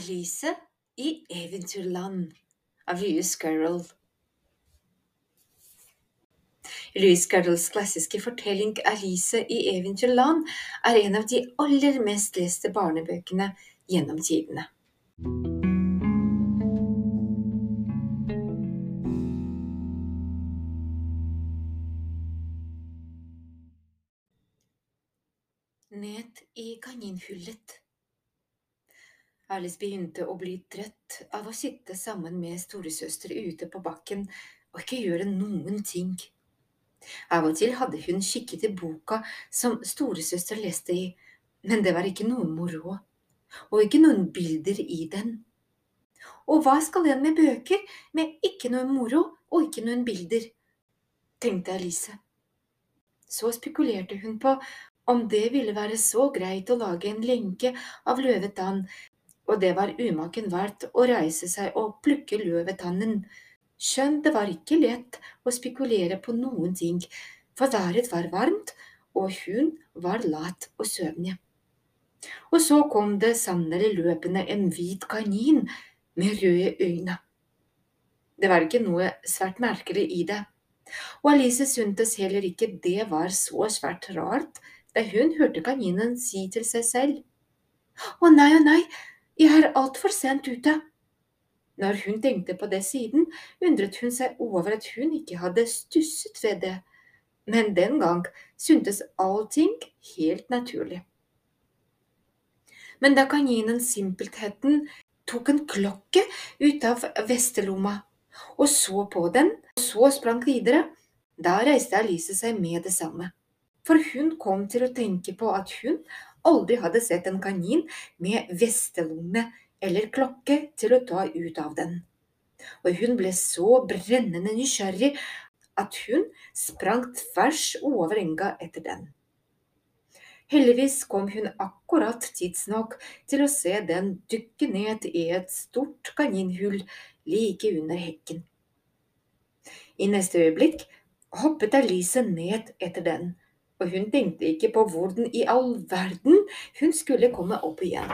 Alice i Eventyrland av Lewis Carroll. Louis Carrolls klassiske fortelling Alice i Eventyrland er en av de aller mest leste barnebøkene gjennom tidene. Ned i kaninhullet. Alice begynte å bli trøtt av å sitte sammen med storesøster ute på bakken og ikke gjøre noen ting. Av og til hadde hun kikket i boka som storesøster leste i, men det var ikke noen moro, og ikke noen bilder i den. Og hva skal en med bøker med ikke noe moro og ikke noen bilder? tenkte Alice. Så spekulerte hun på om det ville være så greit å lage en lenke av løvetann og det var umaken verdt å reise seg og plukke løvetannen. Skjønn det var ikke lett å spekulere på noen ting, for været var varmt, og hun var lat og søvnig. Og så kom det sannelig løpende en hvit kanin med røde øyne. Det var ikke noe svært merkelig i det, og Alice syntes heller ikke det var så svært rart da hun hørte kaninen si til seg selv. Å nei, å nei, jeg er altfor sent ute. Når hun tenkte på det siden, undret hun seg over at hun ikke hadde stusset ved det, men den gang syntes allting helt naturlig. Men da kaninen simpeltheten tok en klokke ut av vestelomma og så på den, og så sprang videre, da reiste Alice seg med det samme. For hun kom til å tenke på at hun aldri hadde sett en kanin med vestelomme eller klokke til å ta ut av den. Og hun ble så brennende nysgjerrig at hun sprang tvers over enga etter den. Heldigvis kom hun akkurat tidsnok til å se den dykke ned i et stort kaninhull like under hekken. I neste øyeblikk hoppet Alice ned etter den og hun tenkte ikke på hvordan i all verden hun skulle komme opp igjen.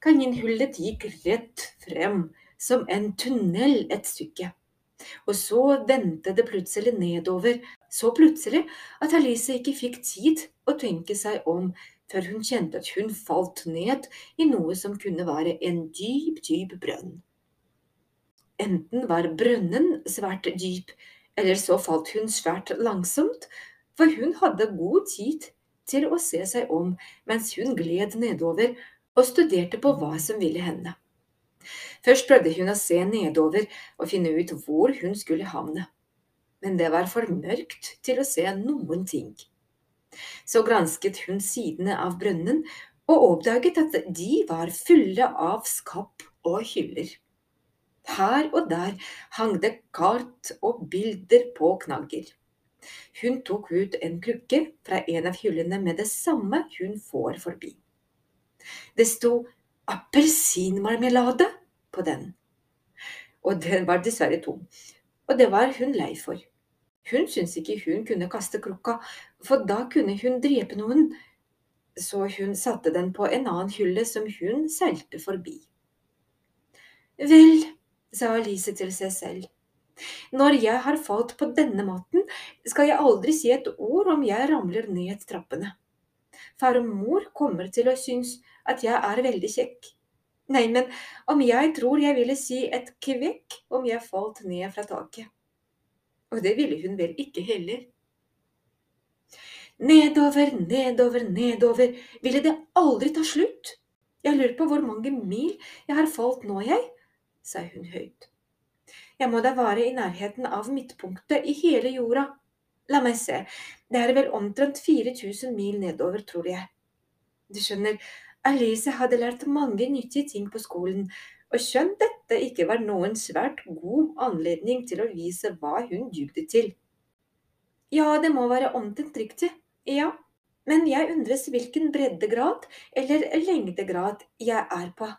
Kaninhullet gikk rett frem, som en tunnel et stykke. Og så vendte det plutselig nedover, så plutselig at Alice ikke fikk tid å tenke seg om før hun kjente at hun falt ned i noe som kunne være en dyp, dyp brønn. Enten var brønnen svært dyp, eller så falt hun svært langsomt for hun hadde god tid til å se seg om mens hun gled nedover og studerte på hva som ville hende. Først prøvde hun å se nedover og finne ut hvor hun skulle havne, men det var for mørkt til å se noen ting. Så gransket hun sidene av brønnen og oppdaget at de var fulle av skap og hyller. Her og der hang det kart og bilder på knagger. Hun tok ut en krukke fra en av hyllene med det samme hun får forbi. Det sto appelsinmarmelade på den, og den var dessverre tom, og det var hun lei for. Hun syntes ikke hun kunne kaste krukka, for da kunne hun drepe noen, så hun satte den på en annen hylle som hun seilte forbi. Vel, sa Alice til seg selv, når jeg har falt på denne måten, skal jeg aldri si et ord om jeg ramler ned trappene. Far og mor kommer til å synes at jeg er veldig kjekk. Nei, men om jeg tror jeg ville si et kvekk om jeg falt ned fra taket. Og det ville hun vel ikke heller. Nedover, nedover, nedover, ville det aldri ta slutt? Jeg lurer på hvor mange mil jeg har falt nå, jeg, sa hun høyt. Jeg må da være i nærheten av midtpunktet i hele jorda. La meg se, det er vel omtrent 4000 mil nedover, tror jeg. Du skjønner, Alice hadde lært mange nyttige ting på skolen, og skjønt dette ikke var noen svært god anledning til å vise hva hun dugde til. Ja, det må være omtrent riktig, ja, men jeg undres hvilken breddegrad eller lengdegrad jeg er på.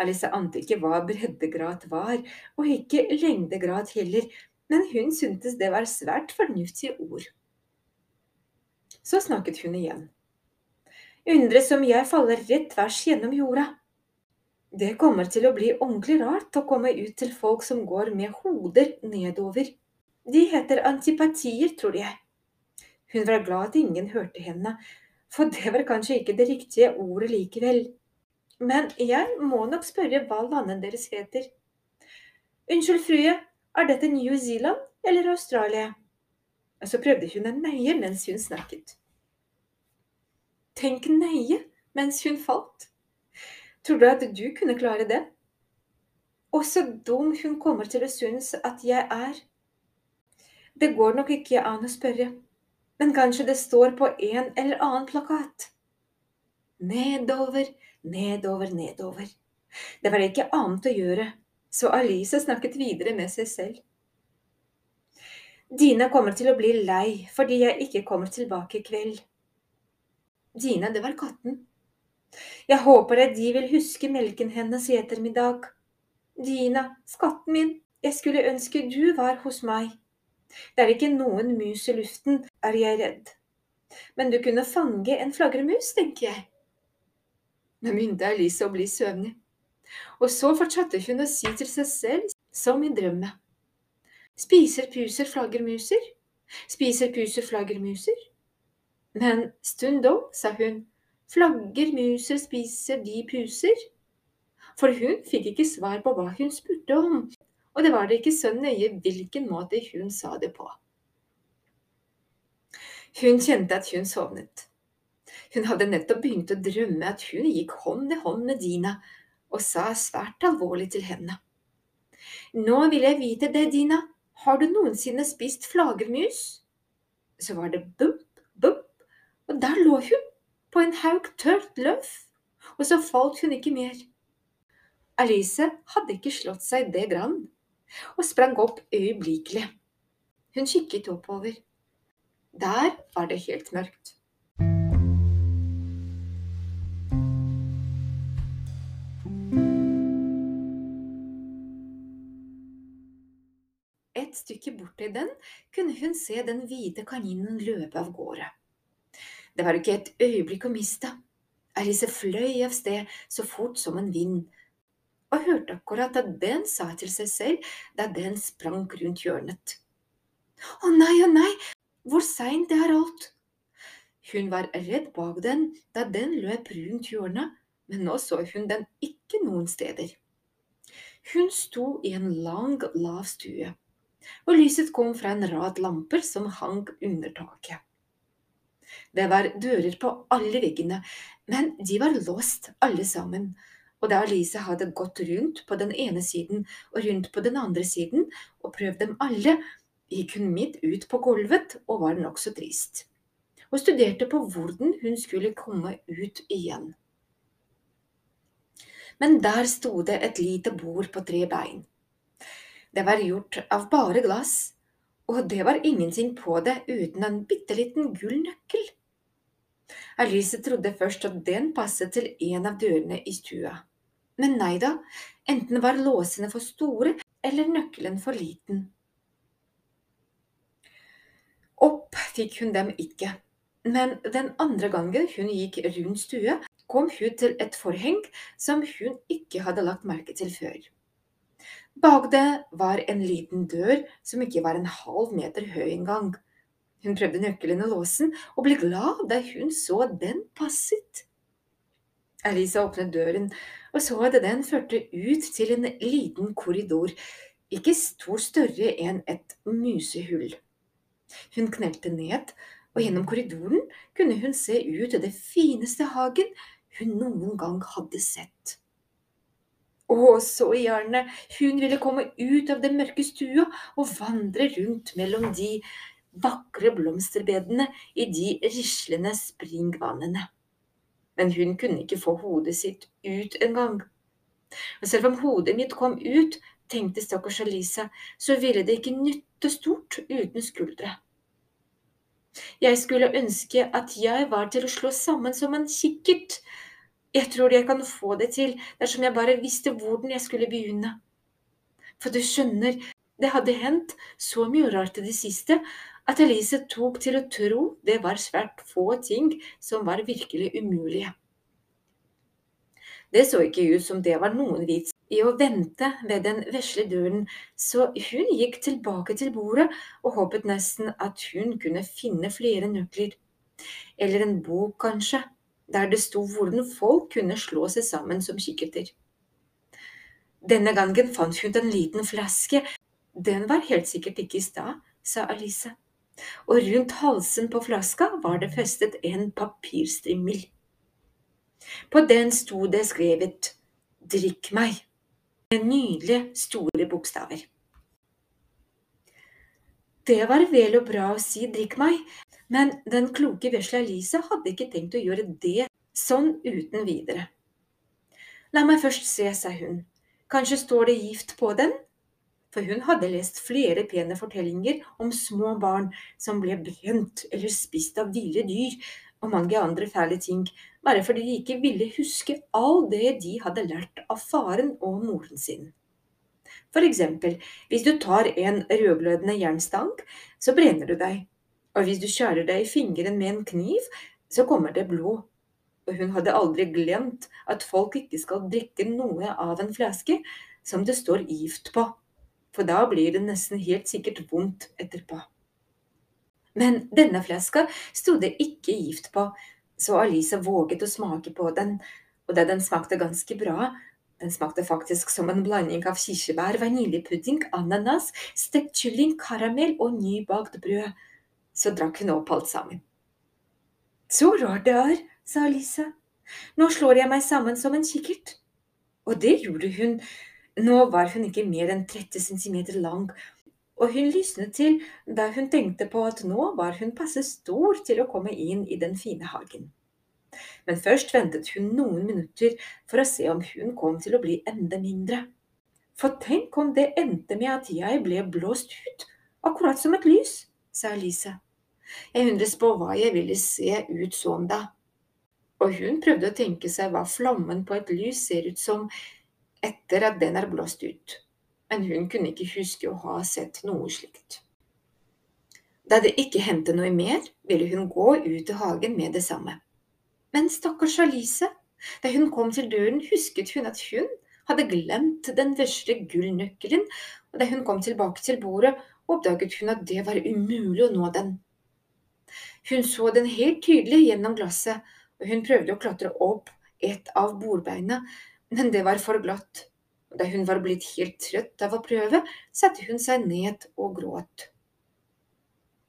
Alice ante ikke hva breddegrad var, og ikke lengdegrad heller, men hun syntes det var svært fornuftige ord. Så snakket hun igjen. Undres om jeg faller rett tvers gjennom jorda. Det kommer til å bli ordentlig rart å komme ut til folk som går med hoder nedover. De heter antipatier, tror jeg. Hun var glad at ingen hørte henne, for det var kanskje ikke det riktige ordet likevel. Men jeg må nok spørre hva landet deres heter. Unnskyld, frue, er dette New Zealand eller Australia? Og så prøvde hun en neie mens hun snakket. Tenk neie mens hun falt. Tror du at du kunne klare det? Og så dum hun kommer til å synes at jeg er. Det går nok ikke an å spørre, men kanskje det står på en eller annen plakat. Nedover, nedover, nedover. Det var ikke annet å gjøre, så Alice snakket videre med seg selv. Dina kommer til å bli lei fordi jeg ikke kommer tilbake i kveld. Dina, det var katten. Jeg håper at de vil huske melken hennes i ettermiddag. Dina, skatten min, jeg skulle ønske du var hos meg. Det er ikke noen mus i luften, er jeg redd. Men du kunne fange en flaggermus, tenker jeg. Nå begynte Alice å bli søvnig, og så fortsatte hun å si til seg selv, som i drømme. Spiser puser flaggermuser? Spiser puser flaggermuser? Men stund da, sa hun, flaggermuser spiser de puser? For hun fikk ikke svar på hva hun spurte om, og det var det ikke så nøye hvilken måte hun sa det på. Hun kjente at hun sovnet. Hun hadde nettopp begynt å drømme at hun gikk hånd i hånd med Dina og sa svært alvorlig til henne. Nå vil jeg vite det, Dina, har du noensinne spist flaggermus? Så var det bump, bump, og der lå hun, på en haug tørt løv, og så falt hun ikke mer. Alice hadde ikke slått seg det grann, og sprang opp øyeblikkelig. Hun kikket oppover. Der var det helt mørkt. Et stykke borti den kunne hun se den hvite kaninen løpe av gårde. Det var ikke et øyeblikk å miste. Alice fløy av sted så fort som en vind, og hørte akkurat at den sa til seg selv da den sprang rundt hjørnet. Å nei, å nei, hvor seint det har alt! Hun var redd bak den da den løp rundt hjørnet, men nå så hun den ikke noen steder. Hun sto i en lang, lav stue, og lyset kom fra en rad lamper som hang under taket. Det var dører på alle veggene, men de var låst alle sammen. Og da lyset hadde gått rundt på den ene siden og rundt på den andre siden og prøvd dem alle, gikk hun midt ut på gulvet og var nokså trist, og studerte på hvordan hun skulle komme ut igjen. Men der sto det et lite bord på tre bein. Det var gjort av bare glass, og det var ingenting på det uten en bitte liten gull nøkkel. Alice trodde først at den passet til en av dørene i stua. Men nei da, enten var låsene for store eller nøkkelen for liten. Opp fikk hun dem ikke, men den andre gangen hun gikk rundt stua, kom hun til et forheng som hun ikke hadde lagt merke til før. Bak det var en liten dør som ikke var en halv meter høy engang. Hun prøvde nøkkelen i låsen, og ble glad da hun så den passet. Elisa åpnet døren og så at den førte ut til en liten korridor, ikke stor større enn et musehull. Hun knelte ned, og gjennom korridoren kunne hun se ut til det fineste hagen hun noen gang hadde sett. Å, så gjerne hun ville komme ut av den mørke stua og vandre rundt mellom de vakre blomsterbedene i de rislende springvannene. Men hun kunne ikke få hodet sitt ut engang. Og selv om hodet mitt kom ut, tenkte stakkars Alisa, så ville det ikke nytte stort uten skuldre. Jeg skulle ønske at jeg var til å slå sammen som en kikkert. Jeg tror jeg kan få det til dersom jeg bare visste hvordan jeg skulle begynne. For du skjønner, det hadde hendt så mye rart i det siste at Elise tok til å tro det var svært få ting som var virkelig umulige. Det så ikke ut som det var noen vits i å vente ved den vesle døren, så hun gikk tilbake til bordet og håpet nesten at hun kunne finne flere nøkler. Eller en bok, kanskje, der det sto hvordan folk kunne slå seg sammen som kikkerter. Denne gangen fant hun en liten flaske. Den var helt sikkert ikke i stad, sa Alisa. og rundt halsen på flaska var det festet en papirstrimmel. På den sto det skrevet Drikk meg med nydelige, store bokstaver. Det var vel og bra å si drikk meg, men den kloke vesle Alice hadde ikke tenkt å gjøre det sånn uten videre. La meg først se, sa hun, kanskje står det gift på den? For hun hadde lest flere pene fortellinger om små barn som ble brent eller spist av ville dyr, og mange andre fæle ting, bare fordi de ikke ville huske all det de hadde lært av faren og moren sin. For eksempel, hvis du tar en rødglødende jernstang, så brenner du deg, og hvis du skjærer deg i fingeren med en kniv, så kommer det blod. Og hun hadde aldri glemt at folk ikke skal drikke noe av en flaske som det står gift på, for da blir det nesten helt sikkert vondt etterpå. Men denne flaska sto det ikke gift på, så Alice våget å smake på den, og da den smakte ganske bra, den smakte faktisk som en blanding av kirsebær, vaniljepudding, ananas, stekt kylling, karamell og nybakt brød, så drakk hun opp alt sammen. Så rart det er, sa Lisa. Nå slår jeg meg sammen som en kikkert. Og det gjorde hun. Nå var hun ikke mer enn 30 centimeter lang, og hun lysnet til da hun tenkte på at nå var hun passe stor til å komme inn i den fine hagen. Men først ventet hun noen minutter for å se om hun kom til å bli enda mindre. For tenk om det endte med at jeg ble blåst ut, akkurat som et lys, sa Alice. Jeg undres på hva jeg ville se ut sånn da. Og hun prøvde å tenke seg hva flammen på et lys ser ut som etter at den er blåst ut men hun kunne ikke huske å ha sett noe slikt. Da det ikke hendte noe mer, ville hun gå ut i hagen med det samme. Men stakkars Alice, da hun kom til døren, husket hun at hun hadde glemt den vesle gullnøkkelen, og da hun kom tilbake til bordet, oppdaget hun at det var umulig å nå den. Hun så den helt tydelig gjennom glasset, og hun prøvde å klatre opp et av bordbeina, men det var for glatt da hun var blitt helt trøtt av å prøve, satte hun seg ned og gråt.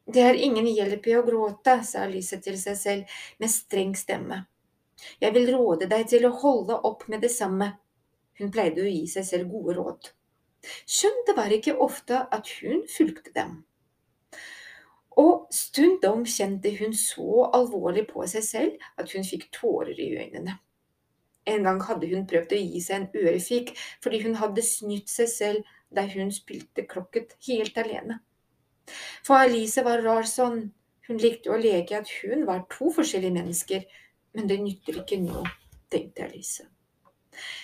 Det er ingen hjelp i å gråte, sa Lise til seg selv med streng stemme. Jeg vil råde deg til å holde opp med det samme. Hun pleide å gi seg selv gode råd. Skjønt det var ikke ofte at hun fulgte dem. Og stundom kjente hun så alvorlig på seg selv at hun fikk tårer i øynene. En gang hadde hun prøvd å gi seg en ørefik fordi hun hadde snytt seg selv da hun spilte krokket helt alene. For Alice var rar sånn. Hun likte å leke at hun var to forskjellige mennesker, men det nytter ikke nå, tenkte Alice.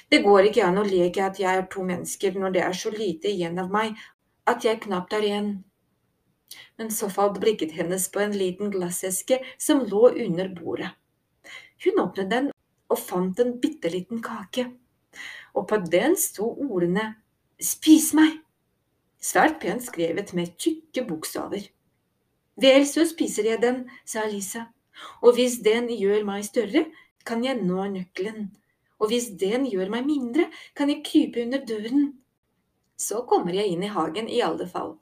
Det går ikke an å leke at jeg er to mennesker når det er så lite igjen av meg at jeg knapt er igjen. Men så falt blikket hennes på en liten glasseske som lå under bordet. Hun åpnet den og fant en bitte liten kake, og på den sto ordene Spis meg! Svært pent skrevet med tykke bokstaver. Vel, så spiser jeg den, sa Lisa, og hvis den gjør meg større, kan jeg nå nøkkelen, og hvis den gjør meg mindre, kan jeg krype under døren. Så kommer jeg inn i hagen i alle fall.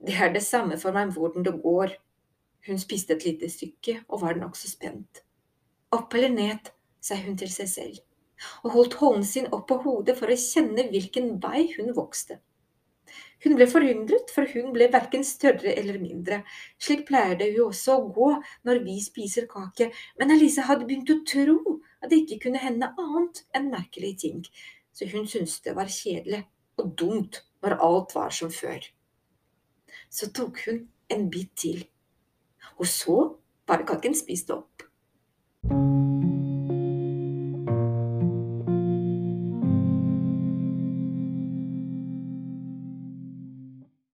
Det er det samme for meg hvordan det går. Hun spiste et lite stykke og var nokså spent. Opp eller ned, sa hun til seg selv, og holdt hånden sin opp på hodet for å kjenne hvilken vei hun vokste. Hun ble forundret, for hun ble verken større eller mindre. Slik pleier det jo også å gå når vi spiser kake, men Alice hadde begynt å tro at det ikke kunne hende annet enn merkelige ting, så hun syntes det var kjedelig og dumt når alt var som før. Så tok hun en bit til, og så var kaken spist opp.